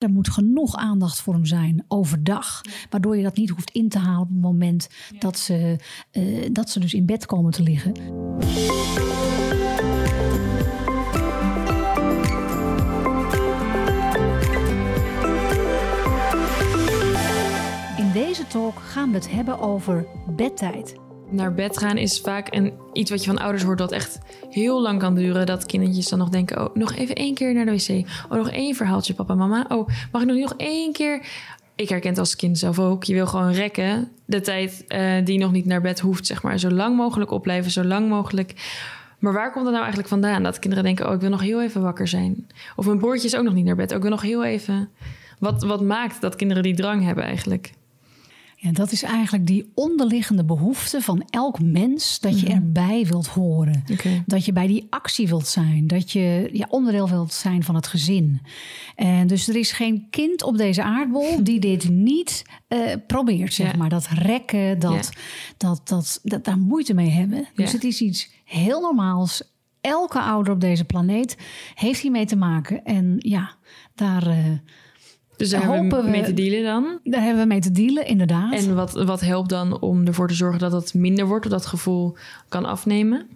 Er moet genoeg aandacht voor hem zijn overdag. Waardoor je dat niet hoeft in te halen op het moment dat, ze, uh, dat ze dus in bed komen te liggen. In deze talk gaan we het hebben over bedtijd naar bed gaan is vaak een, iets wat je van ouders hoort dat echt heel lang kan duren. Dat kindertjes dan nog denken, oh, nog even één keer naar de wc. Oh, nog één verhaaltje, papa, mama. Oh, mag ik nog, nog één keer? Ik herken het als kind zelf ook. Je wil gewoon rekken de tijd uh, die nog niet naar bed hoeft, zeg maar. Zo lang mogelijk opblijven, zo lang mogelijk. Maar waar komt dat nou eigenlijk vandaan? Dat kinderen denken, oh, ik wil nog heel even wakker zijn. Of mijn broertje is ook nog niet naar bed. Oh, ik wil nog heel even... Wat, wat maakt dat kinderen die drang hebben eigenlijk? Ja, dat is eigenlijk die onderliggende behoefte van elk mens dat je mhm. erbij wilt horen. Dat je bij die actie wilt zijn. Dat je ja, onderdeel wilt zijn van het gezin. En dus er is geen kind op deze aardbol die dit niet uh, probeert, zeg maar. Dat rekken, dat, dat, dat, dat, daar moeite mee hebben. Dus het is iets heel normaals. Elke ouder op deze planeet heeft hiermee te maken. En ja, daar... Uh, dus daar hebben we mee te dealen dan? Daar hebben we mee te dealen, inderdaad. En wat, wat helpt dan om ervoor te zorgen dat het minder wordt, of dat gevoel kan afnemen?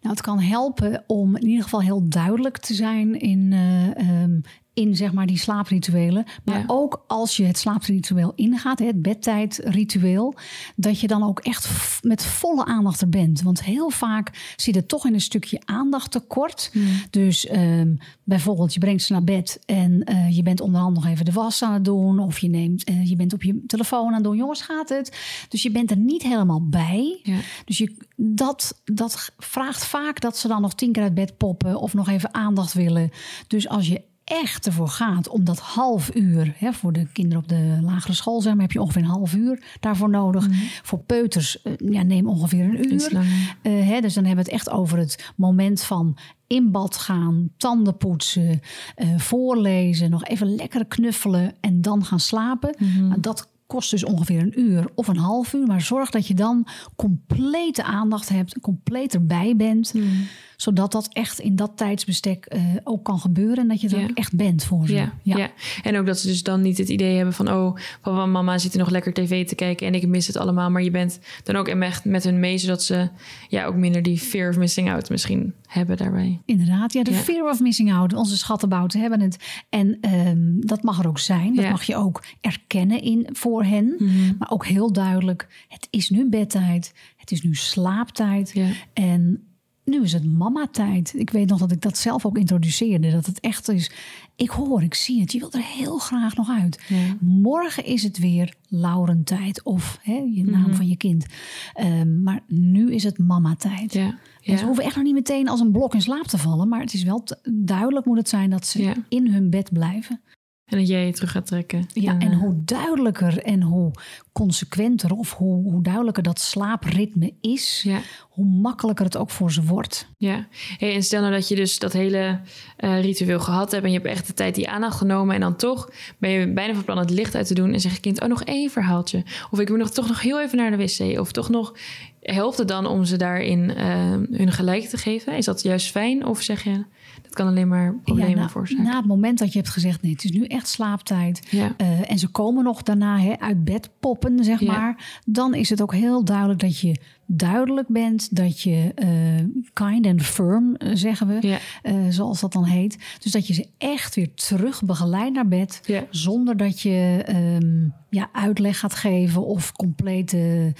Nou, het kan helpen om in ieder geval heel duidelijk te zijn in, uh, in zeg maar die slaaprituelen. Maar ook als je het slaapritueel ingaat, het bedtijdritueel, dat je dan ook echt met volle aandacht er bent. Want heel vaak zit het toch in een stukje aandacht tekort. Dus um, bijvoorbeeld, je brengt ze naar bed en uh, je bent onderhand nog even de was aan het doen. Of je, neemt, uh, je bent op je telefoon aan het doen. Jongens, gaat het? Dus je bent er niet helemaal bij. Ja. Dus je, dat, dat vraagt vaak dat ze dan nog tien keer uit bed poppen of nog even aandacht willen. Dus als je echt ervoor gaat om dat half uur, hè, voor de kinderen op de lagere school zeg maar, heb je ongeveer een half uur daarvoor nodig. Mhm. Voor peuters uh, ja, neem ongeveer een uur. Uh, hè, dus dan hebben we het echt over het moment van in bad gaan, tanden poetsen, uh, voorlezen, nog even lekker knuffelen en dan gaan slapen. Mm nou, dat kost dus ongeveer een uur of een half uur. Maar zorg dat je dan complete aandacht hebt, compleet erbij bent. Mm zodat dat echt in dat tijdsbestek uh, ook kan gebeuren. En dat je er ook echt bent voor ze. Ja, ja. En ook dat ze dus dan niet het idee hebben van... oh, papa en mama zitten nog lekker tv te kijken... en ik mis het allemaal. Maar je bent dan ook echt met hun mee... zodat ze ja, ook minder die fear of missing out misschien hebben daarbij. Inderdaad, ja, de fear of missing out. Onze schattenbouten hebben het. En um, dat mag er ook zijn. Dat mag je ook erkennen in, voor hen. Mhm. Maar ook heel duidelijk, het is nu bedtijd. Het is nu slaaptijd. En nu is het mama-tijd. Ik weet nog dat ik dat zelf ook introduceerde. Dat het echt is. Ik hoor, ik zie het. Je wilt er heel graag nog uit. Morgen is het weer Laurentijd of hè, je naam mhm. van je kind. Ehm, maar nu is het mama-tijd. Ja. En ze hoeven echt nog niet meteen als een blok in slaap te vallen. Maar het is wel duidelijk moet het zijn dat ze in hun bed blijven. En dat jij je terug gaat trekken. Ja, en, hoe duidelijker en hoe consequenter of hoe, hoe duidelijker dat slaapritme is, ja. hoe makkelijker het ook voor ze wordt. Ja, hey, en stel nou dat je dus dat hele uh, ritueel gehad hebt en je hebt echt de tijd die aandacht genomen en dan toch ben je bijna van plan het licht uit te doen en zeg je kind, oh nog één verhaaltje. Of ik wil nog toch nog heel even naar de wc. Of toch nog, helpt het dan om ze daarin uh, hun gelijk te geven? Is dat juist fijn? Of zeg je, dat kan alleen maar problemen ja, na, Na het moment dat je hebt gezegd, nee, het is nu echt slaaptijd. Ja. Uh, en ze komen nog daarna hè, uit bed poppen, zeg maar. Dan is het ook heel duidelijk dat je duidelijk bent, dat je uh, kind and firm, uh, zeggen we, ja. zoals dat dan heet. Dus dat je ze echt weer terug begeleidt naar bed, ja. zonder dat je um, ja, uitleg gaat geven of complete,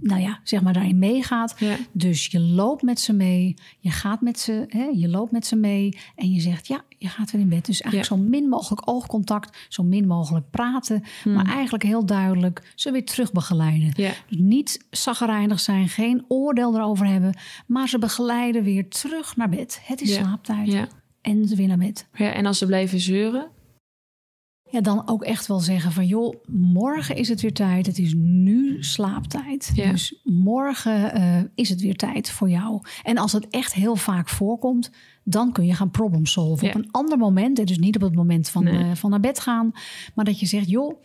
nou ja, zeg maar daarin meegaat. Ja. Dus je loopt met ze mee, je gaat met ze, hè, je loopt met ze mee en je zegt ja, je gaat weer in bed. Dus eigenlijk zo min mogelijk oogcontact, zo min mogelijk praten, hmm. maar eigenlijk heel duidelijk ze weer terug begeleiden. Dus niet zagrijnig zijn, geen oordeel erover hebben, maar ze begeleiden weer terug naar bed. Het is slaaptijd. En ze weer naar bed. Ja, en als ze blijven zeuren, ja, dan ook echt wel zeggen van joh, morgen is het weer tijd. Het is nu slaaptijd. Dus morgen uh, is het weer tijd voor jou. En als het echt heel vaak voorkomt, dan kun je gaan problem solven. Op een ander moment, dus niet op het moment van, nee. uh, van naar bed gaan, maar dat je zegt joh,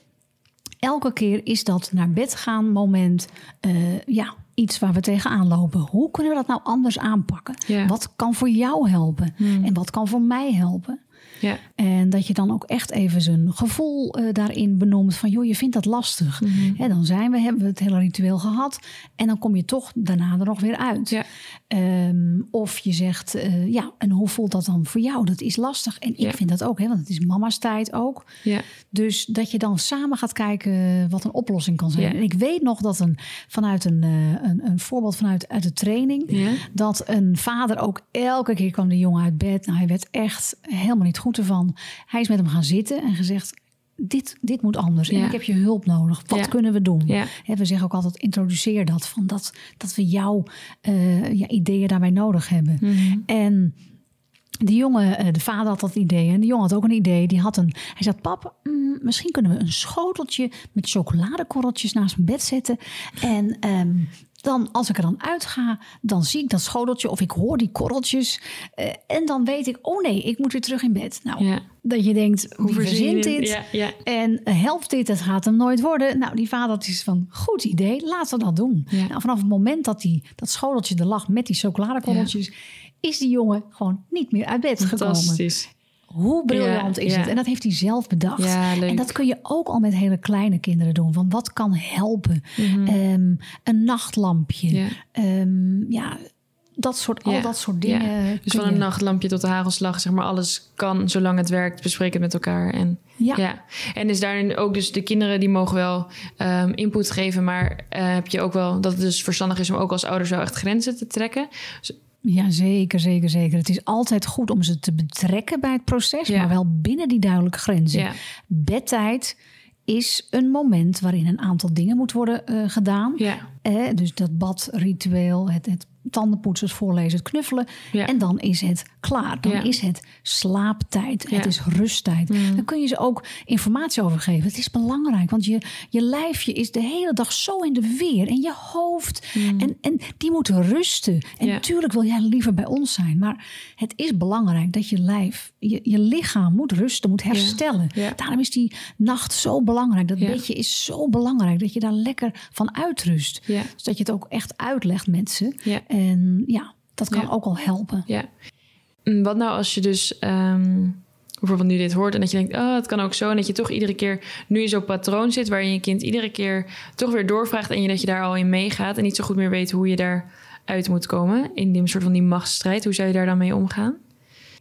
elke keer is dat naar bed gaan moment uh, ja, iets waar we tegenaan lopen. Hoe kunnen we dat nou anders aanpakken? Wat kan voor jou helpen? Hmm. En wat kan voor mij helpen? Ja. En dat je dan ook echt even zijn gevoel eh, daarin benoemt van joh, je vindt dat lastig. Hè, dan zijn we, hebben we het hele ritueel gehad en dan kom je toch daarna er nog weer uit. Ja. Ehm, of je zegt, eh, ja, en hoe voelt dat dan voor jou? Dat is lastig. En ik Ja. vind dat ook, hè, want het is mama's tijd ook. Ja. Dus dat je dan samen gaat kijken wat een oplossing kan zijn. Ja. En ik weet nog dat een, vanuit een, eh, een, een voorbeeld vanuit uit de training, dat een vader ook elke keer kwam de jongen uit bed. Nou, hij werd echt helemaal niet goed ervan. Hij is met hem gaan zitten en gezegd. Dit, dit moet anders. En ik heb je hulp nodig. Wat Ja. kunnen we doen? Ja. Hè, we zeggen ook altijd: introduceer dat. Van dat, dat we jouw eh, ja, ideeën daarbij nodig hebben. Mhm. En die jongen, eh, de vader had dat idee. En de jongen had ook een idee. Die had een. Hij zei: Pap, mm, misschien kunnen we een schoteltje met chocoladekorreltjes naast mijn bed zetten. En. ehm, dan, als ik er dan uitga, dan zie ik dat schoteltje of ik hoor die korreltjes. eh, en dan weet ik, oh nee, ik moet weer terug in bed. Nou, Ja. dat je denkt, hoe verzint dit? Ja, ja. En eh, helpt dit? Het gaat hem nooit worden. Nou, die vader iets van, goed idee, laten we dat doen. Ja. Nou, vanaf het moment dat die, dat schoteltje er lag met die chocoladekorreltjes... is die jongen gewoon niet meer uit bed gekomen. Hoe briljant Ja, is ja. het? En dat heeft hij zelf bedacht. Ja. En dat kun je ook al met hele kleine kinderen doen. Van wat kan helpen? Mhm. Ehm, een nachtlampje. Ja. Ehm, ja, dat soort, al Ja, dat soort ja. dingen. Dus van een je- nachtlampje tot de hagelslag, zeg maar, alles kan zolang het werkt. Bespreek het met elkaar. En, Ja. ja. en is daarin ook dus de kinderen die mogen wel ehm, input geven, maar eh, heb je ook wel dat het dus verstandig is om ook als ouders wel echt grenzen te trekken. Dus, Ja, zeker, zeker, zeker. Het is altijd goed om ze te betrekken bij het proces, Ja. maar wel binnen die duidelijke grenzen. Ja. Bedtijd is een moment waarin een aantal dingen moet worden eh, gedaan. ja, Dus dat badritueel, het, het tandenpoetsen, het voorlezen, het knuffelen. Ja. En dan is het klaar. Dan Ja. is het slaaptijd. Ja. Het is rusttijd. Dan kun je ze ook informatie over geven. Het is belangrijk, want je, je lijfje is de hele dag zo in de weer. En je hoofd. En, en die moeten rusten. En natuurlijk wil jij liever bij ons zijn. Maar het is belangrijk dat je lijf, je, je lichaam moet rusten, moet herstellen. Daarom is die nacht zo belangrijk. Dat bedje is zo belangrijk. Dat je daar lekker van uitrust. Ja. Dus dat je het ook echt uitlegt. Ja. En ja, dat kan Ja. ook al helpen. ja. Mm, Wat nou als je dus ehm, bijvoorbeeld nu dit hoort en dat je denkt, oh, het kan ook zo. En dat je toch iedere keer nu in zo'n patroon zit waarin je kind iedere keer toch weer doorvraagt en je dat je daar al in meegaat en niet zo goed meer weet hoe je daar uit moet komen in die soort van die machtsstrijd. Hoe zou je daar dan mee omgaan?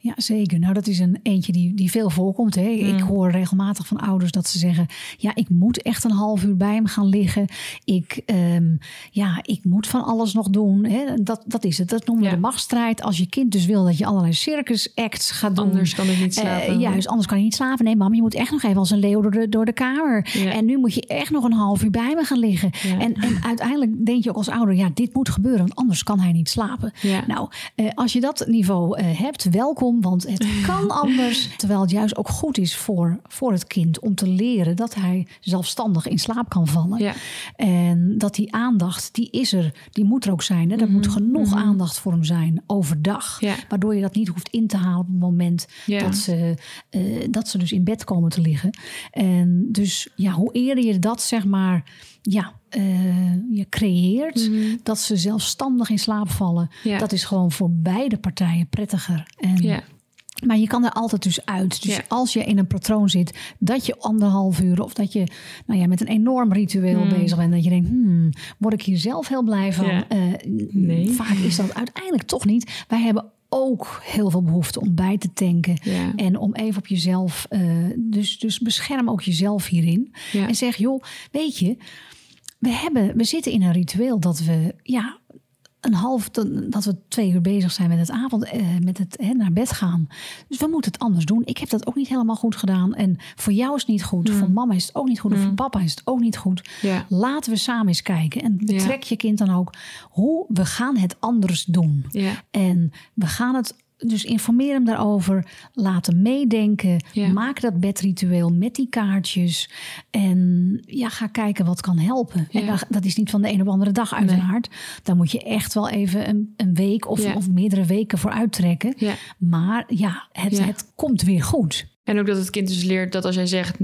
Ja, zeker. Nou, dat is een eentje die, die veel voorkomt. Hè. Mm. Ik hoor regelmatig van ouders dat ze zeggen: Ja, ik moet echt een half uur bij hem gaan liggen. Ik, ehm, ja, ik moet van alles nog doen. Hè. Dat, dat is het. Dat noemen we Ja. de machtsstrijd. Als je kind dus wil dat je allerlei circus acts gaat doen. Anders kan ik niet Eh, slapen. juist, anders kan je niet slapen. Nee, mam, je moet echt nog even als een leeuw door de, door de kamer. Ja. En nu moet je echt nog een half uur bij me gaan liggen. Ja. En, en uiteindelijk denk je ook als ouder: ja, dit moet gebeuren, want anders kan hij niet slapen. Nou, eh, als je dat niveau eh, hebt, welkom, want het kan anders. Terwijl het juist ook goed is voor, voor het kind om te leren dat hij zelfstandig in slaap kan vallen. Ja. En dat die aandacht, die is er, die moet er ook zijn. Hè? Er moet genoeg aandacht voor hem zijn overdag. Ja. Waardoor je dat niet hoeft in te halen op het moment Ja. dat, ze, eh, dat ze dus in bed komen te liggen. En dus ja, hoe eerder je dat zeg maar ja, eh, je creëert, dat ze zelfstandig in slaap vallen, Ja. dat is gewoon voor beide partijen prettiger. En, Ja. Maar je kan er altijd dus uit. Dus Ja. als je in een patroon zit dat je anderhalf uur of dat je nou ja, met een enorm ritueel bezig bent, dat je denkt, hmm, word ik hier zelf heel blij van? Ja. Eh, Nee. Vaak is dat uiteindelijk toch niet. Wij hebben ook heel veel behoefte om bij te tanken Ja. en om even op jezelf. eh, dus, dus bescherm ook jezelf hierin en zeg, joh, weet je, we hebben, we zitten in een ritueel dat we ja een half dat we twee uur bezig zijn met het avond eh, met het hè, naar bed gaan. Dus we moeten het anders doen. Ik heb dat ook niet helemaal goed gedaan en voor jou is het niet goed, voor mama is het ook niet goed, of voor papa is het ook niet goed. Ja. Laten we samen eens kijken en Ja. betrek je kind dan ook hoe we gaan het anders doen. Ja. En we gaan het dus informeer hem daarover. Laat hem meedenken. Ja. Maak dat bedritueel met die kaartjes. En ja, ga kijken wat kan helpen. En dat, dat is niet van de een op de andere dag uiteraard. Daar moet je echt wel even een, een week of, Ja. of meerdere weken voor uittrekken. Maar ja het, Ja. het komt weer goed. En ook dat het kind dus leert dat als jij zegt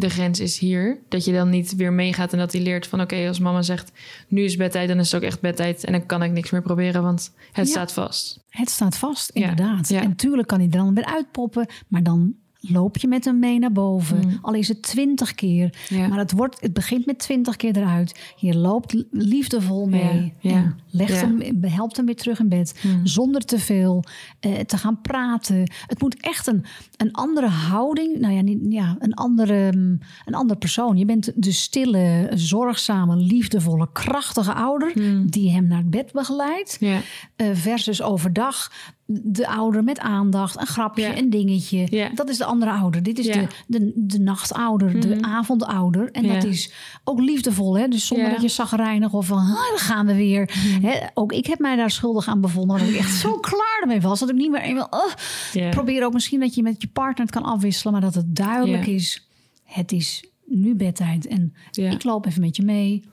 de grens is hier, dat je dan niet weer meegaat en dat hij leert van oké, als mama zegt nu is bedtijd, dan is het ook echt bedtijd en dan kan ik niks meer proberen, want het Ja. staat vast. Het staat vast, inderdaad. Ja. En tuurlijk kan hij er dan weer uitpoppen. Maar dan loop je met hem mee naar boven. Mm. Al is het twintig keer. Maar het, wordt, het begint met twintig keer eruit. Je loopt liefdevol mee. Ja, ja, En legt ja. hem, helpt hem weer terug in bed. Mm. Zonder te veel eh, te gaan praten. Het moet echt een, een andere houding. Nou ja, niet, ja een, andere, mm, een andere persoon. Je bent de stille, zorgzame, liefdevolle, krachtige ouder. Mm. Die hem naar het bed begeleidt. Ja. Eh, versus overdag de ouder met aandacht, een grapje, Ja. een dingetje. Ja. Dat is de andere ouder. Dit is Ja. de, de, de nachtouder, de Mhm. avondouder. En dat is ook liefdevol. Hè? Dus zonder dat je zagrijnig of van, ah, daar gaan we weer. Ook ik heb mij daar schuldig aan bevonden. Dat ik echt zo klaar ermee was. Dat ik niet meer eenmaal... oh. Ja. Probeer ook misschien dat je met je partner het kan afwisselen. Maar dat het duidelijk is. Het is nu bedtijd. En ik loop even met je mee.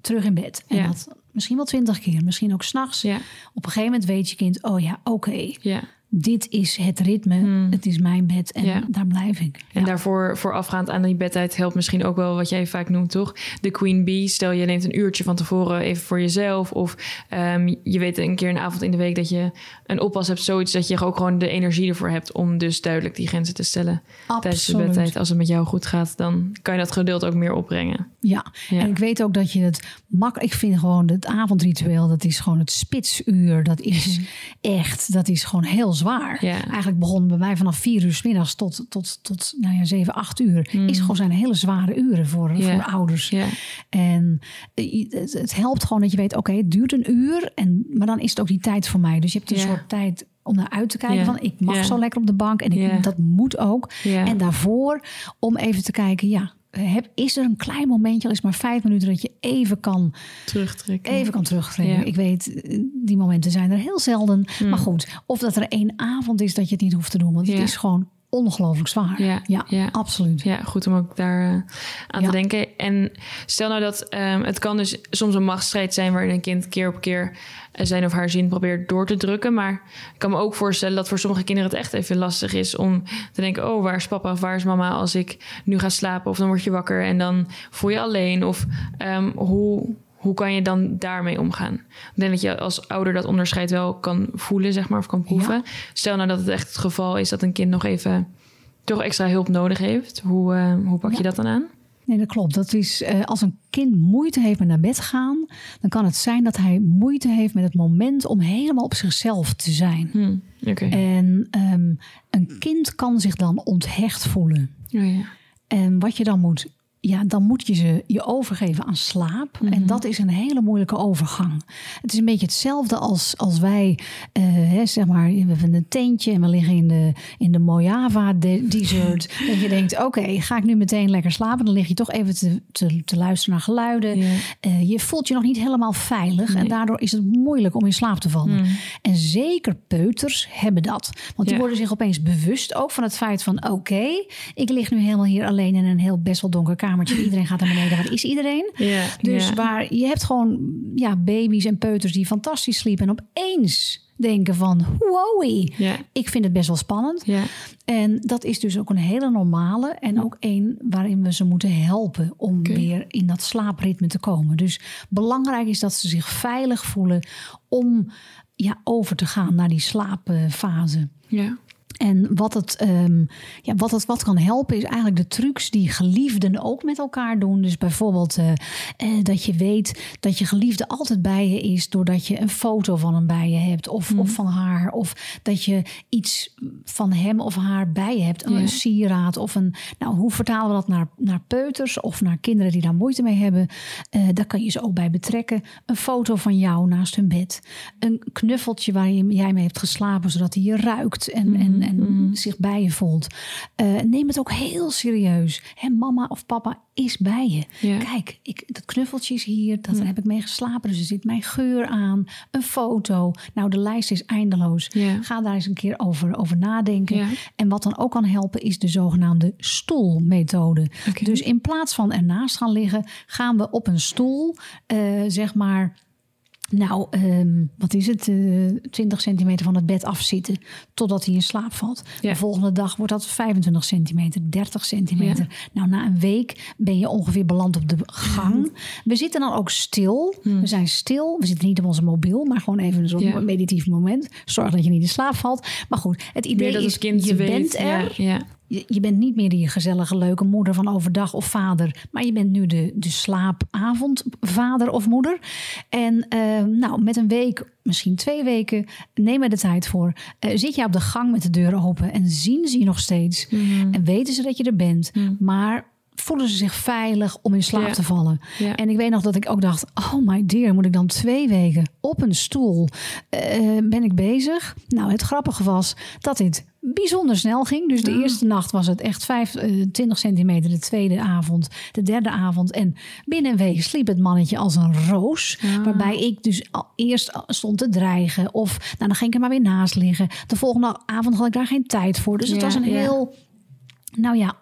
Terug in bed. En dat misschien wel twintig keer. Misschien ook s'nachts. Ja. Op een gegeven moment weet je kind, oh ja, oké, Ja. Dit is het ritme, het is mijn bed en Hmm. Ja. daar blijf ik. En daarvoor voorafgaand aan die bedtijd helpt misschien ook wel wat jij vaak noemt, toch? De queen bee. Stel je neemt een uurtje van tevoren even voor jezelf. Of ehm, je weet een keer een avond in de week dat je een oppas hebt. Zoiets dat je ook gewoon de energie ervoor hebt om dus duidelijk die grenzen te stellen. Tijdens de Absoluut. bedtijd. Als het met jou goed gaat, dan kan je dat geduld ook meer opbrengen. Ja. Ja. en ik weet ook dat je het mak. Ik vind gewoon het avondritueel, dat is gewoon het spitsuur. Dat is echt, dat is gewoon heel zwaar. Ja. Eigenlijk begon bij mij vanaf vier uur 's middags tot, tot, tot nou ja, zeven, acht uur. Is gewoon zijn hele zware uren voor. Ja. voor ouders. Ja. En eh, het, het helpt gewoon dat je weet, oké, het duurt een uur. En, maar dan is het ook die tijd voor mij. Dus je hebt een soort tijd om naar uit te kijken. Van ik mag zo lekker op de bank. En ik, dat moet ook. En daarvoor om even te kijken, ja, heb, is er een klein momentje, al is maar vijf minuten, dat je even kan, Terugtrekken. even kan terugtrekken. Ja. Ik weet, eh, die momenten zijn er heel zelden. Maar goed, of dat er één avond is dat je het niet hoeft te doen. Want Ja. het is gewoon ongelooflijk zwaar. Ja, ja, ja. absoluut. Ja, goed om ook daar eh, aan Ja. te denken. En stel nou dat ehm, het kan dus soms een machtsstrijd zijn waarin een kind keer op keer eh, zijn of haar zin probeert door te drukken. Maar ik kan me ook voorstellen dat voor sommige kinderen het echt even lastig is om te denken: oh, waar is papa of waar is mama als ik nu ga slapen? Of dan word je wakker en dan voel je alleen. Of ehm, hoe. Hoe kan je dan daarmee omgaan? Ik denk dat je als ouder dat onderscheid wel kan voelen, zeg maar, of kan proeven. Stel nou dat het echt het geval is dat een kind nog even toch extra hulp nodig heeft. Hoe, eh, hoe pak je dat dan aan? Nee, dat klopt. Dat is, eh, als een kind moeite heeft met naar bed gaan, dan kan het zijn dat hij moeite heeft met het moment om helemaal op zichzelf te zijn. Hm. En ehm, een kind kan zich dan onthecht voelen. Oh, ja. En wat je dan moet, ja, dan moet je ze je overgeven aan slaap. Mhm. En dat is een hele moeilijke overgang. Het is een beetje hetzelfde als, als wij, eh, hè, zeg maar, we hebben een tentje en we liggen in de, in de Mojava de- desert. dat je denkt, oké, ga ik nu meteen lekker slapen? Dan lig je toch even te, te, te luisteren naar geluiden. Eh, je voelt je nog niet helemaal veilig. En daardoor is het moeilijk om in slaap te vallen. En zeker peuters hebben dat. Want die worden zich opeens bewust ook van het feit van... oké, ik lig nu helemaal hier alleen in een heel best wel donker kamertje. Iedereen gaat naar beneden. Waar is iedereen? Ja, Dus ja. waar je hebt gewoon ja, baby's en peuters die fantastisch sliepen... en opeens denken van, wow, Ja. ik vind het best wel spannend. Ja. En dat is dus ook een hele normale en ook een waarin we ze moeten helpen om weer in dat slaapritme te komen. Dus belangrijk is dat ze zich veilig voelen om ja, over te gaan naar die slaapfase. Ja. En wat het, ehm, ja, wat het wat kan helpen is eigenlijk de trucs die geliefden ook met elkaar doen. Dus bijvoorbeeld eh, eh, dat je weet dat je geliefde altijd bij je is doordat je een foto van hem bij je hebt of, of van haar. Of dat je iets van hem of haar bij je hebt. Een Ja. sieraad of een... Nou, hoe vertalen we dat naar, naar peuters of naar kinderen die daar moeite mee hebben? Eh, daar kan je ze ook bij betrekken. Een foto van jou naast hun bed. Een knuffeltje waar je, jij mee hebt geslapen zodat hij je ruikt en, en, en zich bij je voelt. Eh, neem het ook heel serieus. Hè, mama of papa is bij je. Ja. Kijk, ik, dat knuffeltje is hier, dat heb ik mee geslapen. Dus er zit mijn geur aan. Een foto. Nou, de lijst is eindeloos. Ja. Ga daar eens een keer over, over nadenken. Ja. En wat dan ook kan helpen is de zogenaamde stoelmethode. Dus in plaats van ernaast gaan liggen, gaan we op een stoel, eh, zeg maar. Nou, ehm, wat is het? eh 20 centimeter van het bed afzitten totdat hij in slaap valt. Ja. De volgende dag wordt dat 25 centimeter, 30 centimeter. Nou, na een week ben je ongeveer beland op de gang. We zitten dan ook stil. We zijn stil. We zitten niet op onze mobiel, maar gewoon even zo'n Ja. meditief moment. Zorg dat je niet in slaap valt. Maar goed, het idee is, het kind je weet. bent er. Je, je bent niet meer die gezellige, leuke moeder van overdag of vader. Maar je bent nu de, de slaapavondvader of moeder. En eh, nou, met een week, misschien twee weken, neem er de tijd voor. Eh, zit je op de gang met de deur open en zien ze je nog steeds. En weten ze dat je er bent. Maar voelen ze zich veilig om in slaap Ja. te vallen. Ja. En ik weet nog dat ik ook dacht: oh my dear, moet ik dan twee weken op een stoel eh, ben ik bezig? Nou, het grappige was dat dit bijzonder snel ging. Dus de eerste nacht was het echt 25 centimeter, de tweede avond, de derde avond. En binnen een week sliep het mannetje als een roos. Ah. Waarbij ik dus al eerst stond te dreigen. Of nou, dan ging ik er maar weer naast liggen. De volgende avond had ik daar geen tijd voor. Dus het Ja, was een heel, nou ja,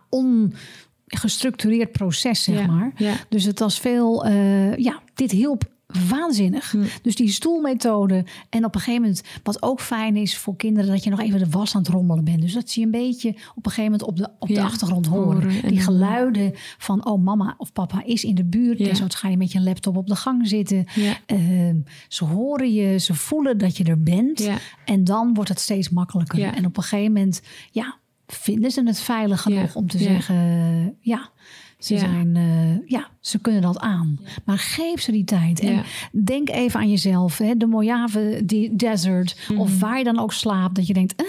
ongestructureerd proces, zeg Ja, maar. ja. Dus het was veel, eh, ja, dit hielp waanzinnig. Hm. Dus die stoelmethode. En op een gegeven moment, wat ook fijn is voor kinderen, dat je nog even de was aan het rommelen bent. Dus dat ze je een beetje op een gegeven moment op de, op de achtergrond horen. horen en Die geluiden van, oh mama of papa is in de buurt. Ja. Zo ga je met je laptop op de gang zitten. Ja. Ehm, ze horen je, ze voelen dat je er bent. Ja. En dan wordt het steeds makkelijker. Ja. En op een gegeven moment, ja, vinden ze het veilig genoeg Ja. om te Ja. zeggen, ja, ze zijn, eh, ja, ze kunnen dat aan. Maar geef ze die tijd. En Ja. denk even aan jezelf, hè, de Mojave die Desert, of waar je dan ook slaapt, dat je denkt, eh,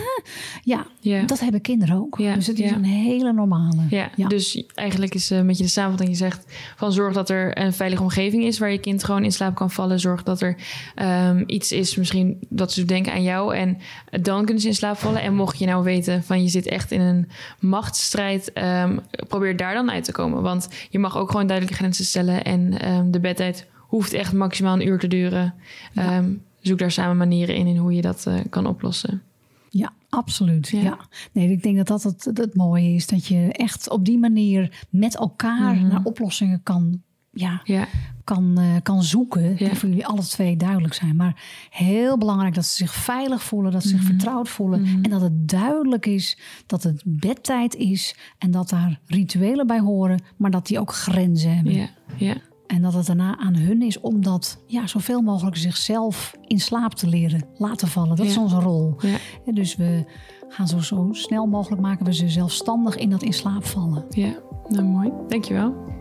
ja, Mhm. Ja. dat hebben kinderen ook. Ja, Dus het is een hele normale. Ja, dus eigenlijk is eh, een beetje de samenvatting. Je zegt van zorg dat er een veilige omgeving is waar je kind gewoon in slaap kan vallen. Zorg dat er ehm, iets is, misschien dat ze denken aan jou en dan kunnen ze in slaap vallen. En mocht je nou weten van je zit echt in een machtsstrijd, ehm, probeer daar dan uit te komen. Want je mag ook gewoon duidelijke grenzen stellen en ehm, de bedtijd hoeft echt maximaal een uur te duren. Ehm, zoek daar samen manieren in in hoe je dat eh, kan oplossen. Ja, absoluut. Ja. Ja. Nee, ik denk dat dat het, het mooie is. Dat je echt op die manier met elkaar naar oplossingen kan, ja, Ja, kan, eh, kan zoeken. Ja. Die voor jullie alle twee duidelijk zijn. Maar heel belangrijk dat ze zich veilig voelen. Dat ze zich vertrouwd voelen. En dat het duidelijk is dat het bedtijd is. En dat daar rituelen bij horen. Maar dat die ook grenzen hebben. ja, ja. En dat het daarna aan hun is om dat ja, zoveel mogelijk zichzelf in slaap te leren laten vallen. Dat is onze rol. Ja. Dus we gaan zo, zo snel mogelijk maken we ze zelfstandig in dat in slaap vallen. Ja, nou mooi. Dankjewel.